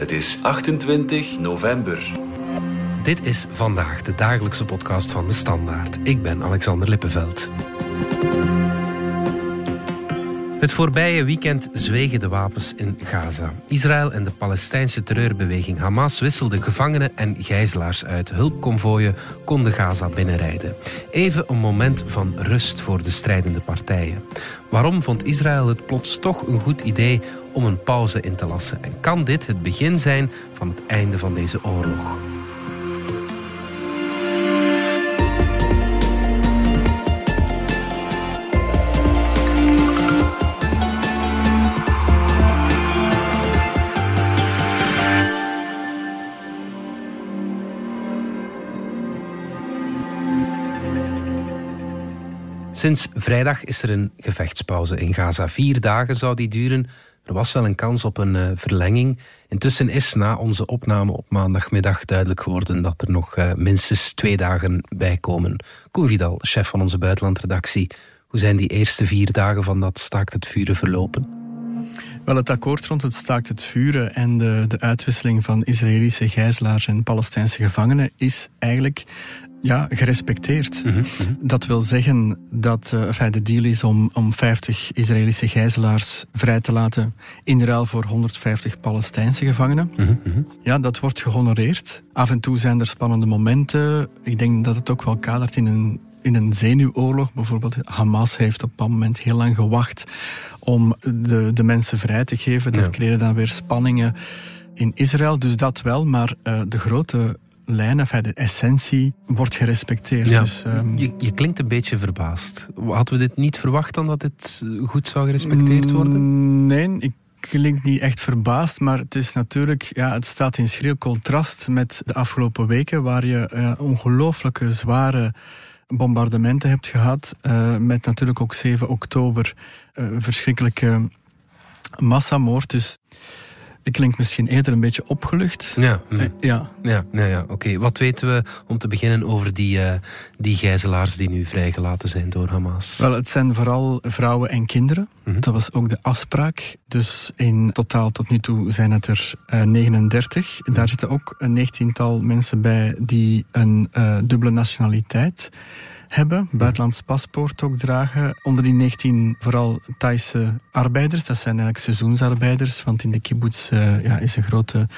Het is 28 november. Dit is vandaag de dagelijkse podcast van de Standaard. Ik ben Alexander Lippenveld. Het voorbije weekend zwegen de wapens in Gaza. Israël en de Palestijnse terreurbeweging Hamas wisselden gevangenen en gijzelaars uit. Hulpconvooien konden Gaza binnenrijden. Even een moment van rust voor de strijdende partijen. Waarom vond Israël het plots toch een goed idee om een pauze in te lassen? En kan dit het begin zijn van het einde van deze oorlog? Sinds vrijdag is er een gevechtspauze in Gaza. Vier dagen zou die duren. Er was wel een kans op een uh, verlenging. Intussen is na onze opname op maandagmiddag duidelijk geworden dat er nog uh, minstens twee dagen bij komen. Koen Vidal, chef van onze buitenlandredactie. Hoe zijn die eerste vier dagen van dat staakt het vuren verlopen? Wel, het akkoord rond het staakt het vuren en de, de uitwisseling van Israëlische gijzelaars en Palestijnse gevangenen is eigenlijk ja, gerespecteerd. Mm -hmm. Dat wil zeggen dat uh, enfin, de deal is om, om 50 Israëlische gijzelaars vrij te laten in ruil voor 150 Palestijnse gevangenen. Mm -hmm. Ja, dat wordt gehonoreerd. Af en toe zijn er spannende momenten. Ik denk dat het ook wel kadert in een, in een zenuwoorlog. Bijvoorbeeld Hamas heeft op dat moment heel lang gewacht om de, de mensen vrij te geven. Dat ja. creëerde dan weer spanningen in Israël. Dus dat wel, maar uh, de grote lijn, enfin, de essentie, wordt gerespecteerd. Ja. Dus, um... je, je, klinkt een beetje verbaasd. Hadden we dit niet verwacht dan dat dit goed zou gerespecteerd worden? Nee, ik klink niet echt verbaasd, maar het is natuurlijk, ja, het staat in schril contrast met de afgelopen weken, waar je uh, ongelooflijke zware bombardementen hebt gehad, uh, met natuurlijk ook 7 oktober uh, verschrikkelijke massamoord. Dus ik klink misschien eerder een beetje opgelucht. Ja, hm. ja. ja, ja, ja oké. Okay. Wat weten we om te beginnen over die, uh, die gijzelaars die nu vrijgelaten zijn door Hamas? Wel, het zijn vooral vrouwen en kinderen. Mm -hmm. Dat was ook de afspraak. Dus in totaal tot nu toe zijn het er uh, 39. Mm -hmm. Daar zitten ook een negentiental mensen bij die een uh, dubbele nationaliteit hebben, buitenlands paspoort ook dragen. Onder die 19 vooral Thaise arbeiders, dat zijn eigenlijk seizoensarbeiders, want in de kibbutz uh, ja, is een grote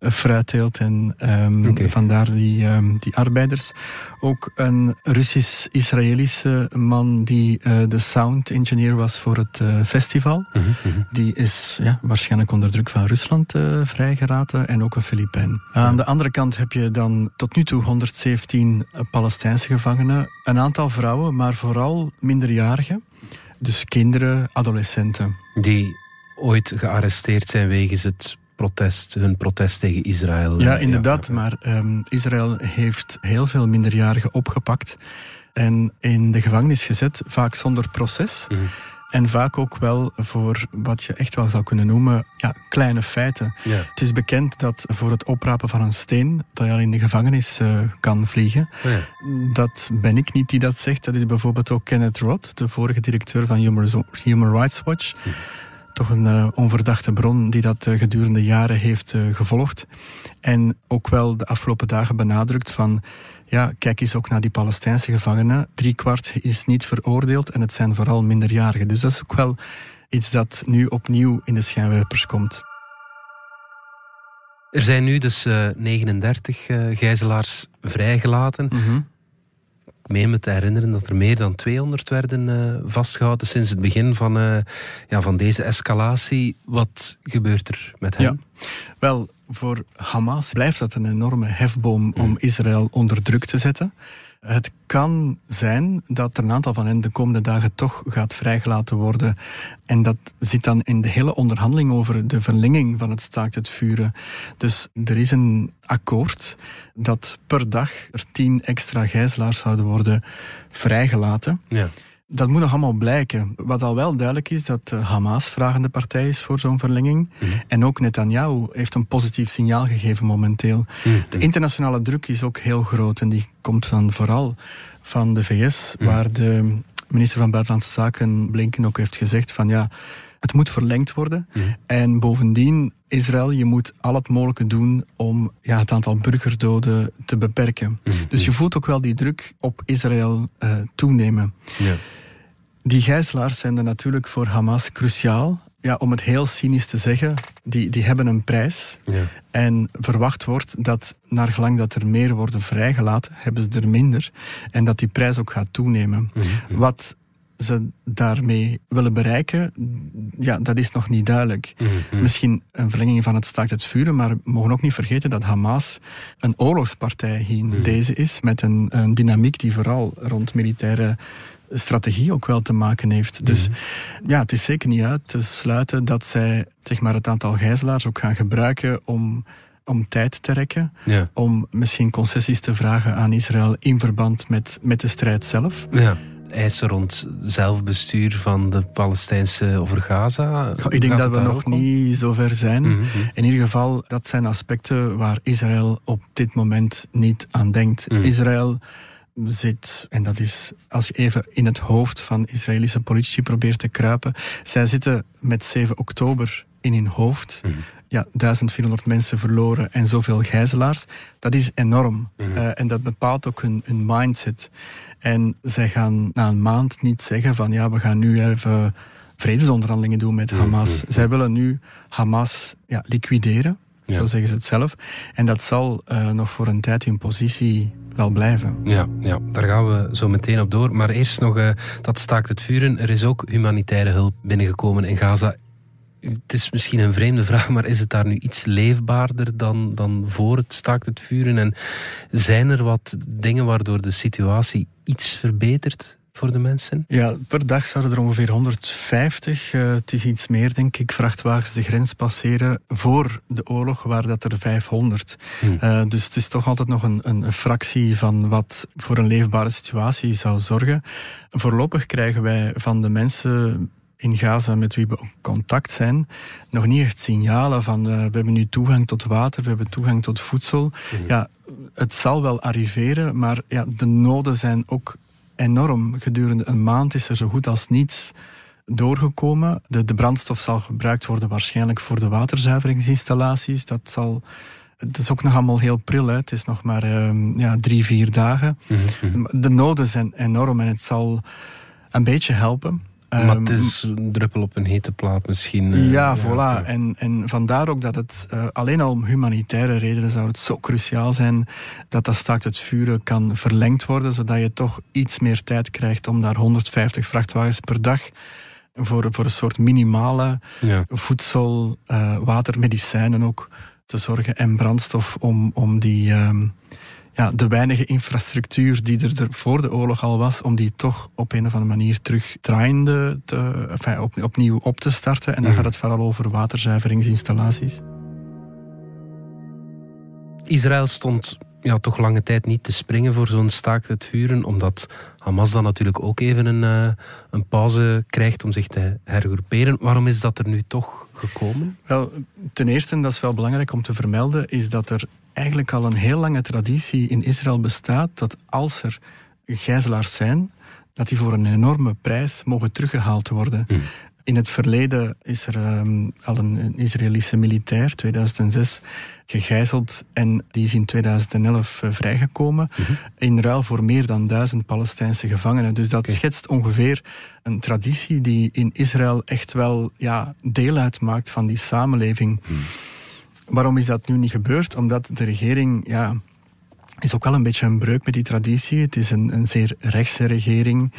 uh, fruitteelt en um, okay. vandaar die, um, die arbeiders. Ook een Russisch-Israëlische man die uh, de sound engineer was voor het festival. Mm -hmm. Die is ja, waarschijnlijk onder druk van Rusland vrijgeraten en ook een Filipijn. Aan de andere kant heb je dan tot nu toe 117 Palestijnse gevangenen, een aantal vrouwen, maar vooral minderjarigen. Dus kinderen, adolescenten. Die ooit gearresteerd zijn wegens het protest, hun protest tegen Israël. Ja, inderdaad. Ja. Maar um, Israël heeft heel veel minderjarigen opgepakt en in de gevangenis gezet, vaak zonder proces. Mm. En vaak ook wel voor wat je echt wel zou kunnen noemen ja, kleine feiten. Ja. Het is bekend dat voor het oprapen van een steen, dat je al in de gevangenis uh, kan vliegen. Ja. Dat ben ik niet die dat zegt. Dat is bijvoorbeeld ook Kenneth Roth, de vorige directeur van Human Rights Watch. Hm toch een uh, onverdachte bron die dat uh, gedurende jaren heeft uh, gevolgd. En ook wel de afgelopen dagen benadrukt van, ja, kijk eens ook naar die Palestijnse gevangenen. Driekwart is niet veroordeeld en het zijn vooral minderjarigen. Dus dat is ook wel iets dat nu opnieuw in de schijnwerpers komt. Er zijn nu dus 39 gijzelaars vrijgelaten. Mm -hmm ik meen me te herinneren dat er meer dan 200 werden uh, vastgehouden sinds het begin van, uh, ja, van deze escalatie. Wat gebeurt er met hen? Ja. Wel, voor Hamas blijft dat een enorme hefboom mm. om Israël onder druk te zetten. Het kan zijn dat er een aantal van hen de komende dagen toch gaat vrijgelaten worden. En dat zit dan in de hele onderhandeling over de verlenging van het staakt het vuren. Dus er is een akkoord dat per dag er tien extra gijzelaars zouden worden vrijgelaten. Ja. Dat moet nog allemaal blijken. Wat al wel duidelijk is, dat Hamas vragende partij is voor zo'n verlenging. Mm. En ook Netanyahu heeft een positief signaal gegeven momenteel. Mm. De internationale druk is ook heel groot en die komt dan vooral van de VS, mm. waar de minister van Buitenlandse Zaken Blinken ook heeft gezegd van ja, Het moet verlengd worden. Mhm. En bovendien, Israël, je moet al het mogelijke doen om ja, het aantal burgerdoden te beperken. Mhm. Dus je voelt ook wel die druk op Israël eh, toenemen. Ja. Die gijzelaars zijn er natuurlijk voor Hamas cruciaal. Ja, om het heel cynisch te zeggen, die, die hebben een prijs. Ja. En verwacht wordt dat naar gelang dat er meer worden vrijgelaten, hebben ze er minder. En dat die prijs ook gaat toenemen. Mhm. Wat ze daarmee willen bereiken, ja, dat is nog niet duidelijk. Mhm. Misschien een verlenging van het staakt het vuren, maar we mogen ook niet vergeten dat Hamas een oorlogspartij hier in Mhm. deze is, met een, een dynamiek die vooral rond militaire strategie ook wel te maken heeft. Dus Mhm. ja, het is zeker niet uit te sluiten dat zij zeg maar, het aantal gijzelaars ook gaan gebruiken om, om tijd te rekken, Ja. om misschien concessies te vragen aan Israël in verband met, met de strijd zelf. Ja. Eisen rond zelfbestuur van de Palestijnse over Gaza. Ik denk Gaat dat we nog om? niet zo ver zijn. Mhm. In ieder geval, dat zijn aspecten waar Israël op dit moment niet aan denkt. Mhm. Israël zit, en dat is als je even in het hoofd van Israëlische politici probeert te kruipen, zij zitten met 7 oktober in hun hoofd. Mhm. Ja, 1400 mensen verloren en zoveel gijzelaars. Dat is enorm. Mhm. Eh, en dat bepaalt ook hun, hun mindset. En zij gaan na een maand niet zeggen van ja, we gaan nu even vredesonderhandelingen doen met Hamas. Mhm. Zij willen nu Hamas ja, liquideren, Ja. zo zeggen ze het zelf. En dat zal eh, nog voor een tijd hun positie wel blijven. Ja, ja, daar gaan we zo meteen op door. Maar eerst nog eh, dat staakt het vuren. Er is ook humanitaire hulp binnengekomen in Gaza. Het is misschien een vreemde vraag, maar is het daar nu iets leefbaarder dan, dan voor het staakt het vuren? En zijn er wat dingen waardoor de situatie iets verbetert voor de mensen? Ja, per dag zouden er ongeveer 150, eh, het is iets meer denk ik, vrachtwagens de grens passeren. Voor de oorlog waren dat er 500. Hm. Eh, dus het is toch altijd nog een, een fractie van wat voor een leefbare situatie zou zorgen. Voorlopig krijgen wij van de mensen in Gaza met wie we in contact zijn, nog niet echt signalen van eh, we hebben nu toegang tot water, we hebben toegang tot voedsel. Ja, het zal wel arriveren, maar ja, de noden zijn ook enorm. Gedurende een maand is er zo goed als niets doorgekomen. De, de brandstof zal gebruikt worden waarschijnlijk voor de waterzuiveringsinstallaties. Dat zal... Het is ook nog allemaal heel pril. Hè. Het is nog maar ehm, ja, drie, vier dagen. Mhm. De noden zijn enorm en het zal een beetje helpen. Maar Ehm, het is een druppel op een hete plaat misschien. eh, ja, voilà. ja. En, en vandaar ook dat het eh, alleen al om humanitaire redenen zou het zo cruciaal zijn dat dat staakt het vuren kan verlengd worden, zodat je toch iets meer tijd krijgt om daar 150 vrachtwagens per dag voor, voor een soort minimale Ja. voedsel, eh, water, medicijnen ook te zorgen en brandstof om, om die, ehm, ja, de weinige infrastructuur die er, er voor de oorlog al was, om die toch op een of andere manier terug draaiende te, enfin, op, opnieuw op te starten. En dan Mhm. gaat het vooral over waterzuiveringsinstallaties. Israël stond ja, toch lange tijd niet te springen voor zo'n staakt het vuren, omdat Hamas dan natuurlijk ook even een, eh, een pauze krijgt om zich te hergroeperen. Waarom is dat er nu toch gekomen? Wel, ten eerste, en dat is wel belangrijk om te vermelden, is dat er eigenlijk al een heel lange traditie in Israël bestaat dat als er gijzelaars zijn, dat die voor een enorme prijs mogen teruggehaald worden. Hmm. In het verleden is er ehm, al een, Israëlische militair, 2006, gegijzeld en die is in 2011 eh, vrijgekomen. In ruil voor meer dan duizend Palestijnse gevangenen. Dus dat schetst ongeveer een traditie die in Israël echt wel ja, deel uitmaakt van die samenleving. Waarom is dat nu niet gebeurd? Omdat de regering ja, is ook wel een beetje een breuk met die traditie. Het is een, een zeer rechtse regering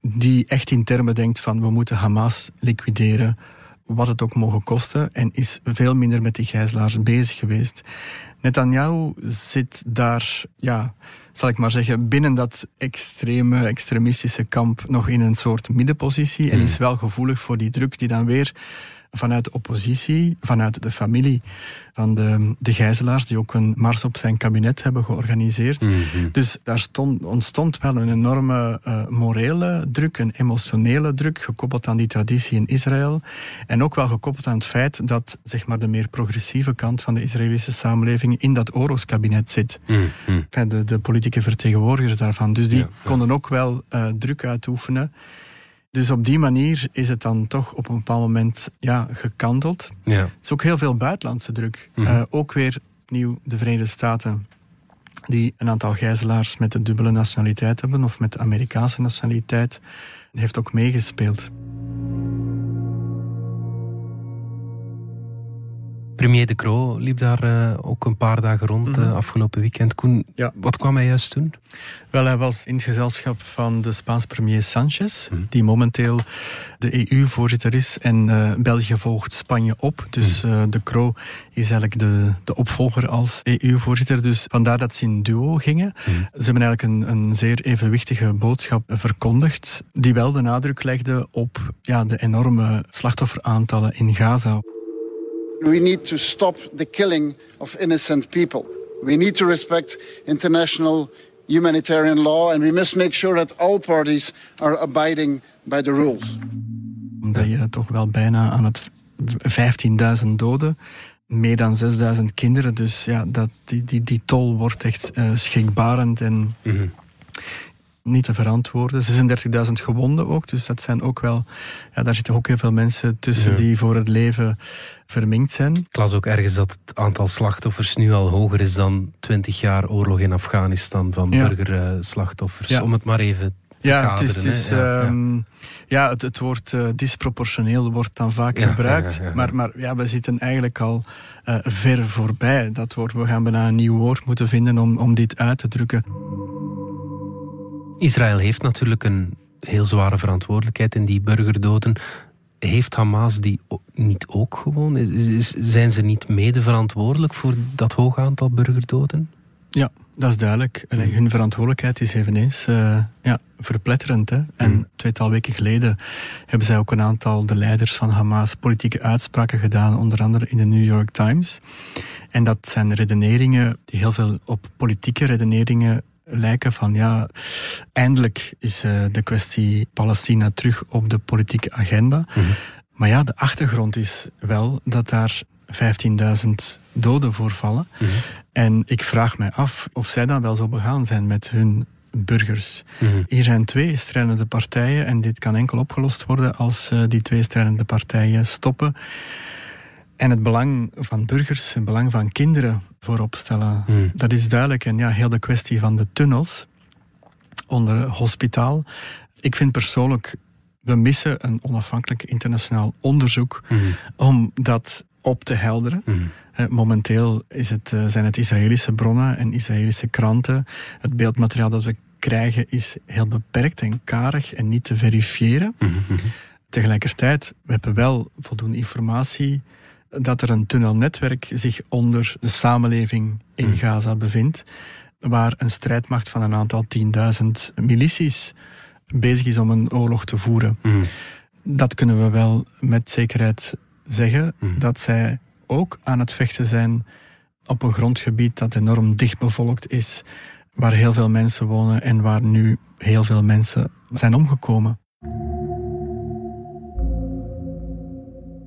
die echt in termen denkt van we moeten Hamas liquideren, wat het ook mogen kosten, en is veel minder met die gijzelaars bezig geweest. Netanyahu zit daar, ja, zal ik maar zeggen, binnen dat extreme, extremistische kamp nog in een soort middenpositie en is wel gevoelig voor die druk die dan weer vanuit de oppositie, vanuit de familie van de, de gijzelaars, die ook een mars op zijn kabinet hebben georganiseerd. Dus daar stond, ontstond wel een enorme eh, morele druk, een emotionele druk, gekoppeld aan die traditie in Israël. En ook wel gekoppeld aan het feit dat zeg maar, de meer progressieve kant van de Israëlische samenleving in dat oorlogskabinet zit. Enfin, de, de politieke vertegenwoordigers daarvan. Dus die Ja, ja. konden ook wel eh, druk uitoefenen. Dus op die manier is het dan toch op een bepaald moment ja, gekanteld. Ja. Er is ook heel veel buitenlandse druk. Mhm. Eh, ook weer opnieuw de Verenigde Staten, die een aantal gijzelaars met de dubbele nationaliteit hebben, of met de Amerikaanse nationaliteit, heeft ook meegespeeld. Premier De Croo liep daar eh, ook een paar dagen rond eh, afgelopen weekend. Koen, Ja. wat kwam hij juist doen? Wel, hij was in het gezelschap van de Spaans premier Sanchez, Mhm. die momenteel de EU-voorzitter is. En eh, België volgt Spanje op. Dus eh, de Croo is eigenlijk de, de opvolger als EU-voorzitter. Dus vandaar dat ze in duo gingen. Ze hebben eigenlijk een, een zeer evenwichtige boodschap verkondigd, die wel de nadruk legde op ja, de enorme slachtofferaantallen in Gaza. We need to stop the killing of innocent people. We need to respect international humanitarian law and we must make sure that all parties are abiding by the rules. Omdat je toch wel bijna aan het 15.000 doden, meer dan 6.000 kinderen. Dus ja, dat, die, die, die tol wordt echt eh, schrikbarend en Mhm. Niet te verantwoorden. 36.000 gewonden ook, dus dat zijn ook wel... Ja, daar zitten ook heel veel mensen tussen Ja. die voor het leven verminkt zijn. Ik las ook ergens dat het aantal slachtoffers nu al hoger is dan 20 jaar oorlog in Afghanistan van Ja. burgerslachtoffers. Ja. Om het maar even te Ja, het is, kaderen. het, is. Ja, ja. ehm, ja, het, het woord eh, disproportioneel wordt dan vaak Ja, gebruikt. Maar, maar ja, we zitten eigenlijk al eh, ver voorbij dat woord. We gaan bijna een nieuw woord moeten vinden om, om dit uit te drukken. Israël heeft natuurlijk een heel zware verantwoordelijkheid in die burgerdoden. Heeft Hamas die niet ook gewoon? Is- zijn ze niet mede verantwoordelijk voor dat hoge aantal burgerdoden? Ja, dat is duidelijk. Allee, hun verantwoordelijkheid is eveneens eh, ja, verpletterend. Hè? En Mm. tweetal weken geleden hebben zij ook een aantal de leiders van Hamas politieke uitspraken gedaan, onder andere in de New York Times. En dat zijn redeneringen die heel veel op politieke redeneringen lijken van ja, eindelijk is eh, de kwestie Palestina terug op de politieke agenda. Maar ja, de achtergrond is wel dat daar 15.000 doden voorvallen. En ik vraag mij af of zij dan wel zo begaan zijn met hun burgers. Mhm. Hier zijn twee strijdende partijen en dit kan enkel opgelost worden als eh, die twee strijdende partijen stoppen. En het belang van burgers, het belang van kinderen voorop stellen. Mhm. Dat is duidelijk. En ja, heel de kwestie van de tunnels onder hospitaal. Ik vind persoonlijk, we missen een onafhankelijk internationaal onderzoek Mhm. om dat op te helderen. Mhm. Momenteel is het, eh, zijn het Israëlische bronnen en Israëlische kranten. Het beeldmateriaal dat we krijgen is heel beperkt en karig en niet te verifiëren. Mhm. Tegelijkertijd, we hebben wel voldoende informatie dat er een tunnelnetwerk zich onder de samenleving in Mhm. Gaza bevindt, waar een strijdmacht van een aantal 10.000 milities bezig is om een oorlog te voeren. Mhm. Dat kunnen we wel met zekerheid zeggen, Mhm. dat zij ook aan het vechten zijn op een grondgebied dat enorm dicht bevolkt is, waar heel veel mensen wonen en waar nu heel veel mensen zijn omgekomen.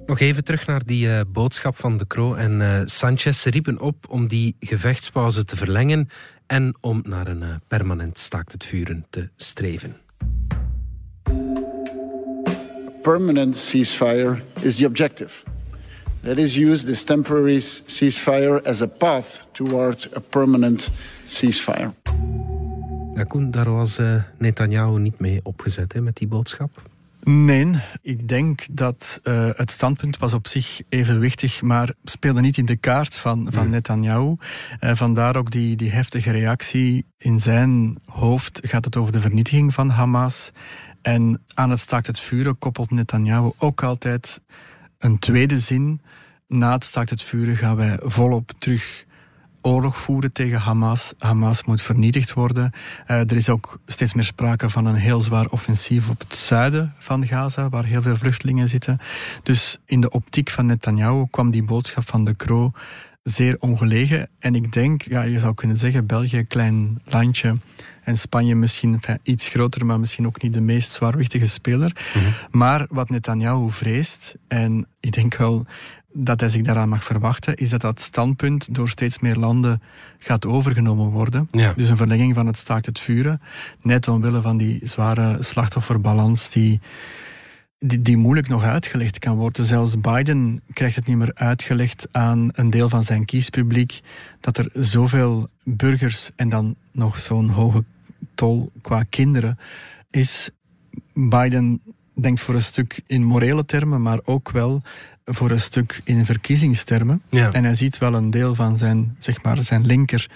Nog even terug naar die eh, boodschap van De Croo en eh, Sanchez. Ze riepen op om die gevechtspauze te verlengen en om naar een eh, permanent staakt het vuren te streven. Permanent ceasefire is the objective. Let us use this temporary ceasefire as a path toward a permanent ceasefire. Ja, Koen, daar was Netanyahu niet mee opgezet hè, met die boodschap. Nee, ik denk dat eh, het standpunt was op zich evenwichtig, maar speelde niet in de kaart van, van Hmm. Netanyahu. Eh, vandaar ook die, die heftige reactie. In zijn hoofd gaat het over de vernietiging van Hamas. En aan het staakt het vuren koppelt Netanyahu ook altijd een tweede zin. Na het staakt het vuren gaan wij volop terug oorlog voeren tegen Hamas. Hamas moet vernietigd worden. Eh, er is ook steeds meer sprake van een heel zwaar offensief op het zuiden van Gaza, waar heel veel vluchtelingen zitten. Dus in de optiek van Netanyahu kwam die boodschap van de Croo zeer ongelegen. En ik denk, ja, je zou kunnen zeggen, België, klein landje. En Spanje misschien enfin, iets groter, maar misschien ook niet de meest zwaarwichtige speler. Maar wat Netanyahu vreest, en ik denk wel dat hij zich daaraan mag verwachten, is dat dat standpunt door steeds meer landen gaat overgenomen worden. Ja. Dus een verlenging van het staakt het vuren, net omwille van die zware slachtofferbalans die, die, die moeilijk nog uitgelegd kan worden. Zelfs Biden krijgt het niet meer uitgelegd aan een deel van zijn kiespubliek dat er zoveel burgers en dan nog zo'n hoge tol qua kinderen is. Biden denkt voor een stuk in morele termen, maar ook wel voor een stuk in verkiezingstermen. Ja. En hij ziet wel een deel van zijn, zeg maar, zijn linker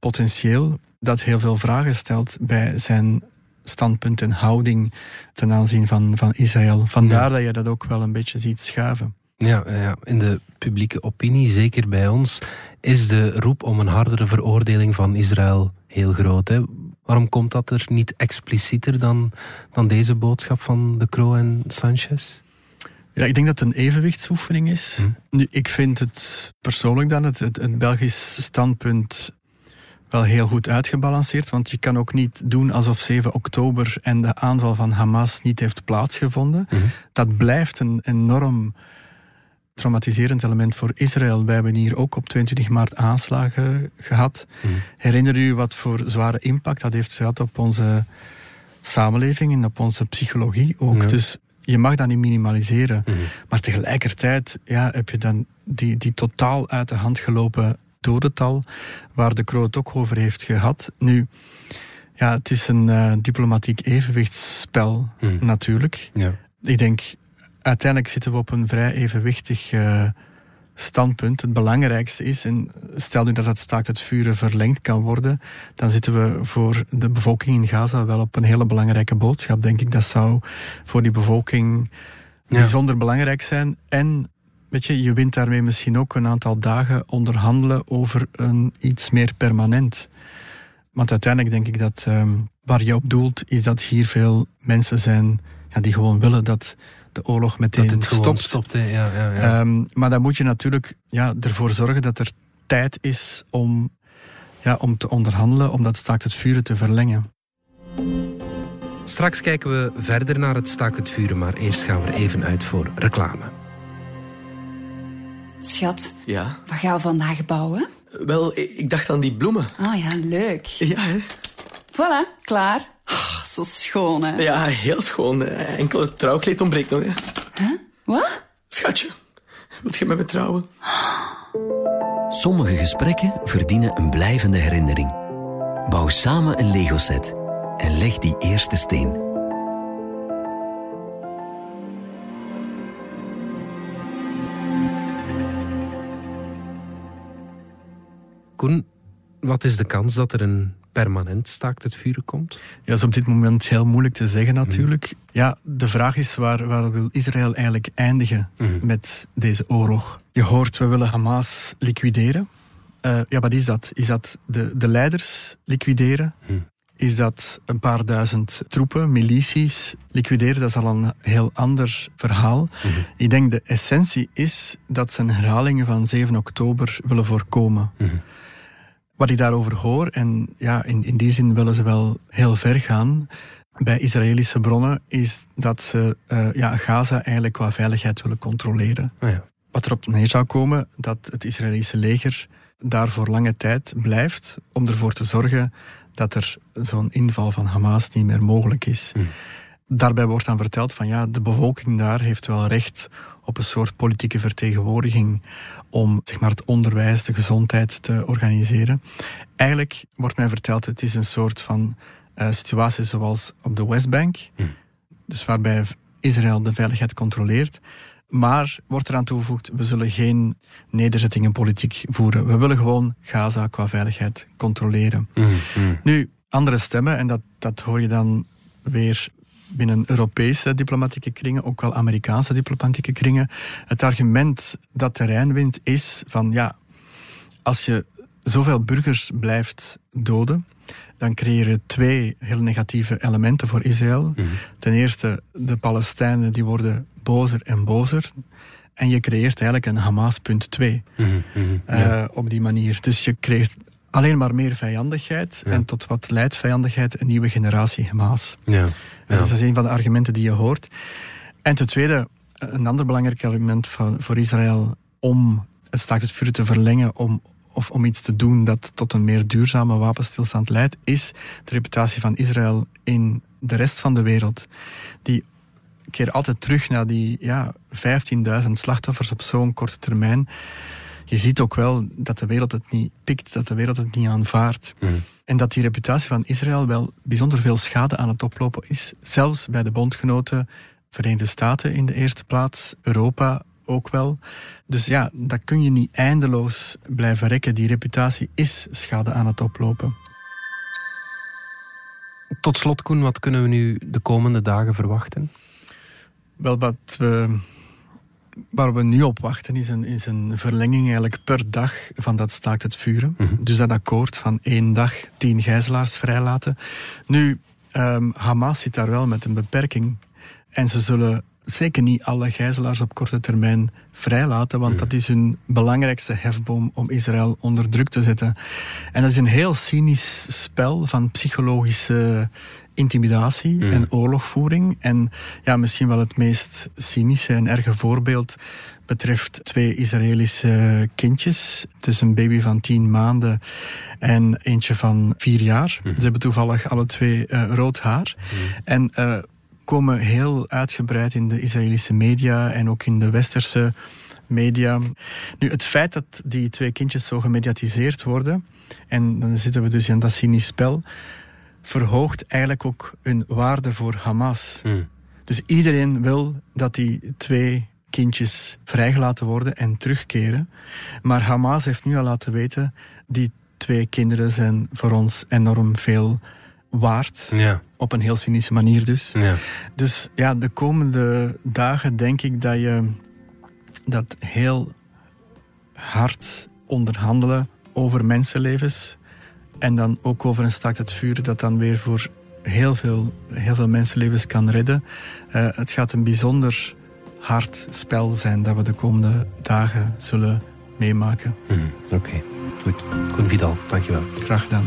potentieel dat heel veel vragen stelt bij zijn standpunt en houding ten aanzien van, van Israël. Vandaar Ja. dat je dat ook wel een beetje ziet schuiven. Ja, ja, in de publieke opinie, zeker bij ons, is de roep om een hardere veroordeling van Israël heel groot. Hè? Waarom komt dat er niet explicieter dan, dan deze boodschap van De Croo en Sanchez? Ja, ik denk dat het een evenwichtsoefening is. Hm. Nu, ik vind het persoonlijk dan, het, het, het Belgisch standpunt, wel heel goed uitgebalanceerd. Want je kan ook niet doen alsof 7 oktober en de aanval van Hamas niet heeft plaatsgevonden. Mhm. Dat blijft een enorm traumatiserend element voor Israël. Wij hebben hier ook op 22 maart aanslagen gehad. Mhm. Herinner u wat voor zware impact dat heeft gehad op onze samenleving en op onze psychologie ook. Ja. Dus je mag dat niet minimaliseren. Mhm. Maar tegelijkertijd ja, heb je dan die, die totaal uit de hand gelopen dodental, waar de Kroot ook over heeft gehad. Nu, ja, het is een eh, diplomatiek evenwichtsspel Mhm. natuurlijk. Ja. Ik denk, uiteindelijk zitten we op een vrij evenwichtig eh, standpunt. Het belangrijkste is, en stel nu dat het staakt het vuren verlengd kan worden, dan zitten we voor de bevolking in Gaza wel op een hele belangrijke boodschap, denk ik. Dat zou voor die bevolking Ja. bijzonder belangrijk zijn. En weet je, je wint daarmee misschien ook een aantal dagen onderhandelen over een iets meer permanent. Want uiteindelijk denk ik dat ehm, waar je op doelt, is dat hier veel mensen zijn ja, die gewoon willen dat de oorlog meteen Dat het stopt. stopt. hè. Ja, ja, ja. Ehm, maar dan moet je natuurlijk ja, ervoor zorgen dat er tijd is om, ja, om te onderhandelen, om dat staakt het vuren te verlengen. Straks kijken we verder naar het staakt het vuren, maar eerst gaan we er even uit voor reclame. Schat, Ja, wat gaan we vandaag bouwen? wel, ik dacht aan die bloemen. Ah ja, leuk. Ja, hè? Voilà, klaar. Ah, zo schoon, hè? Ja, heel schoon. Enkel het trouwkleed ontbreekt nog, hè. Wat? Schatje, wilt je met me trouwen? Sommige gesprekken verdienen een blijvende herinnering. Bouw samen een Lego-set en leg die eerste steen. Koen, wat is de kans dat er een permanent staakt het vuren komt? Ja, dat is op dit moment heel moeilijk te zeggen natuurlijk. Ja, de vraag is waar, waar wil Israël eigenlijk eindigen Mhm. met deze oorlog? Je hoort, we willen Hamas liquideren. Eh, ja, wat is dat? Is dat de, de leiders liquideren? Mhm. Is dat een paar duizend troepen, milities liquideren? Dat is al een heel ander verhaal. Ik denk de essentie is dat ze een herhaling van 7 oktober willen voorkomen. Mhm. Wat ik daarover hoor, en ja, in, in die zin willen ze wel heel ver gaan bij Israëlische bronnen, is dat ze eh, ja, Gaza eigenlijk qua veiligheid willen controleren. Ah ja. Wat erop neer zou komen dat het Israëlische leger daar voor lange tijd blijft om ervoor te zorgen dat er zo'n inval van Hamas niet meer mogelijk is. Hmm. Daarbij wordt dan verteld van ja, de bevolking daar heeft wel recht op een soort politieke vertegenwoordiging om zeg maar, het onderwijs, de gezondheid te organiseren. Eigenlijk wordt mij verteld, het is een soort van eh, situatie zoals op de Westbank, dus waarbij Israël de veiligheid controleert. Maar wordt eraan toegevoegd, we zullen geen nederzettingenpolitiek voeren. We willen gewoon Gaza qua veiligheid controleren. Mhm, mhm. Nu, andere stemmen, en dat, dat hoor je dan weer binnen Europese diplomatieke kringen, ook wel Amerikaanse diplomatieke kringen. Het argument dat terrein wint is van ja, als je zoveel burgers blijft doden, dan creëer je twee heel negatieve elementen voor Israël. Ten eerste, de Palestijnen die worden bozer en bozer. En je creëert eigenlijk een Hamas punt 2 Mhm, mhm. eh, op die manier. Dus je krijgt alleen maar meer vijandigheid. Ja. En tot wat leidt vijandigheid? Een nieuwe generatie Hamas. Ja. Dus dat is een van de argumenten die je hoort. En ten tweede, een ander belangrijk argument voor, voor Israël om het staakt het vuur te verlengen, om, of om iets te doen dat tot een meer duurzame wapenstilstand leidt, is de reputatie van Israël in de rest van de wereld. Die keer altijd terug naar die ja, 15.000 slachtoffers op zo'n korte termijn. Je ziet ook wel dat de wereld het niet pikt, dat de wereld het niet aanvaardt. Mhm. En dat die reputatie van Israël wel bijzonder veel schade aan het oplopen is. Zelfs bij de bondgenoten, Verenigde Staten in de eerste plaats, Europa ook wel. Dus ja, dat kun je niet eindeloos blijven rekken. Die reputatie is schade aan het oplopen. Tot slot, Koen, wat kunnen we nu de komende dagen verwachten? Wel, wat we, waar we nu op wachten is een, is een verlenging eigenlijk per dag van dat staakt het vuren. Dus dat akkoord van één dag tien gijzelaars vrijlaten. Nu, ehm, Hamas zit daar wel met een beperking. En ze zullen zeker niet alle gijzelaars op korte termijn vrijlaten, want dat is hun belangrijkste hefboom om Israël onder druk te zetten. En dat is een heel cynisch spel van psychologische intimidatie en oorlogvoering. En ja, misschien wel het meest cynische en erge voorbeeld betreft twee Israëlische kindjes. Het is een baby van tien maanden en eentje van vier jaar. Ze hebben toevallig alle twee eh, rood haar. En eh, komen heel uitgebreid in de Israëlische media en ook in de westerse media. Nu, het feit dat die twee kindjes zo gemediatiseerd worden, en dan zitten we dus in dat cynisch spel, verhoogt eigenlijk ook hun waarde voor Hamas. Hmm. Dus iedereen wil dat die twee kindjes vrijgelaten worden en terugkeren. Maar Hamas heeft nu al laten weten, die twee kinderen zijn voor ons enorm veel waard. Ja, Op een heel cynische manier dus. ja. Dus ja, de komende dagen denk ik dat je dat heel hard onderhandelen over mensenlevens en dan ook over een staakt het vuur dat dan weer voor heel veel, heel veel mensenlevens kan redden. Eh, het gaat een bijzonder hard spel zijn dat we de komende dagen zullen meemaken. Mhm, Oké, goed. Koen Vidal, dankjewel. Graag gedaan.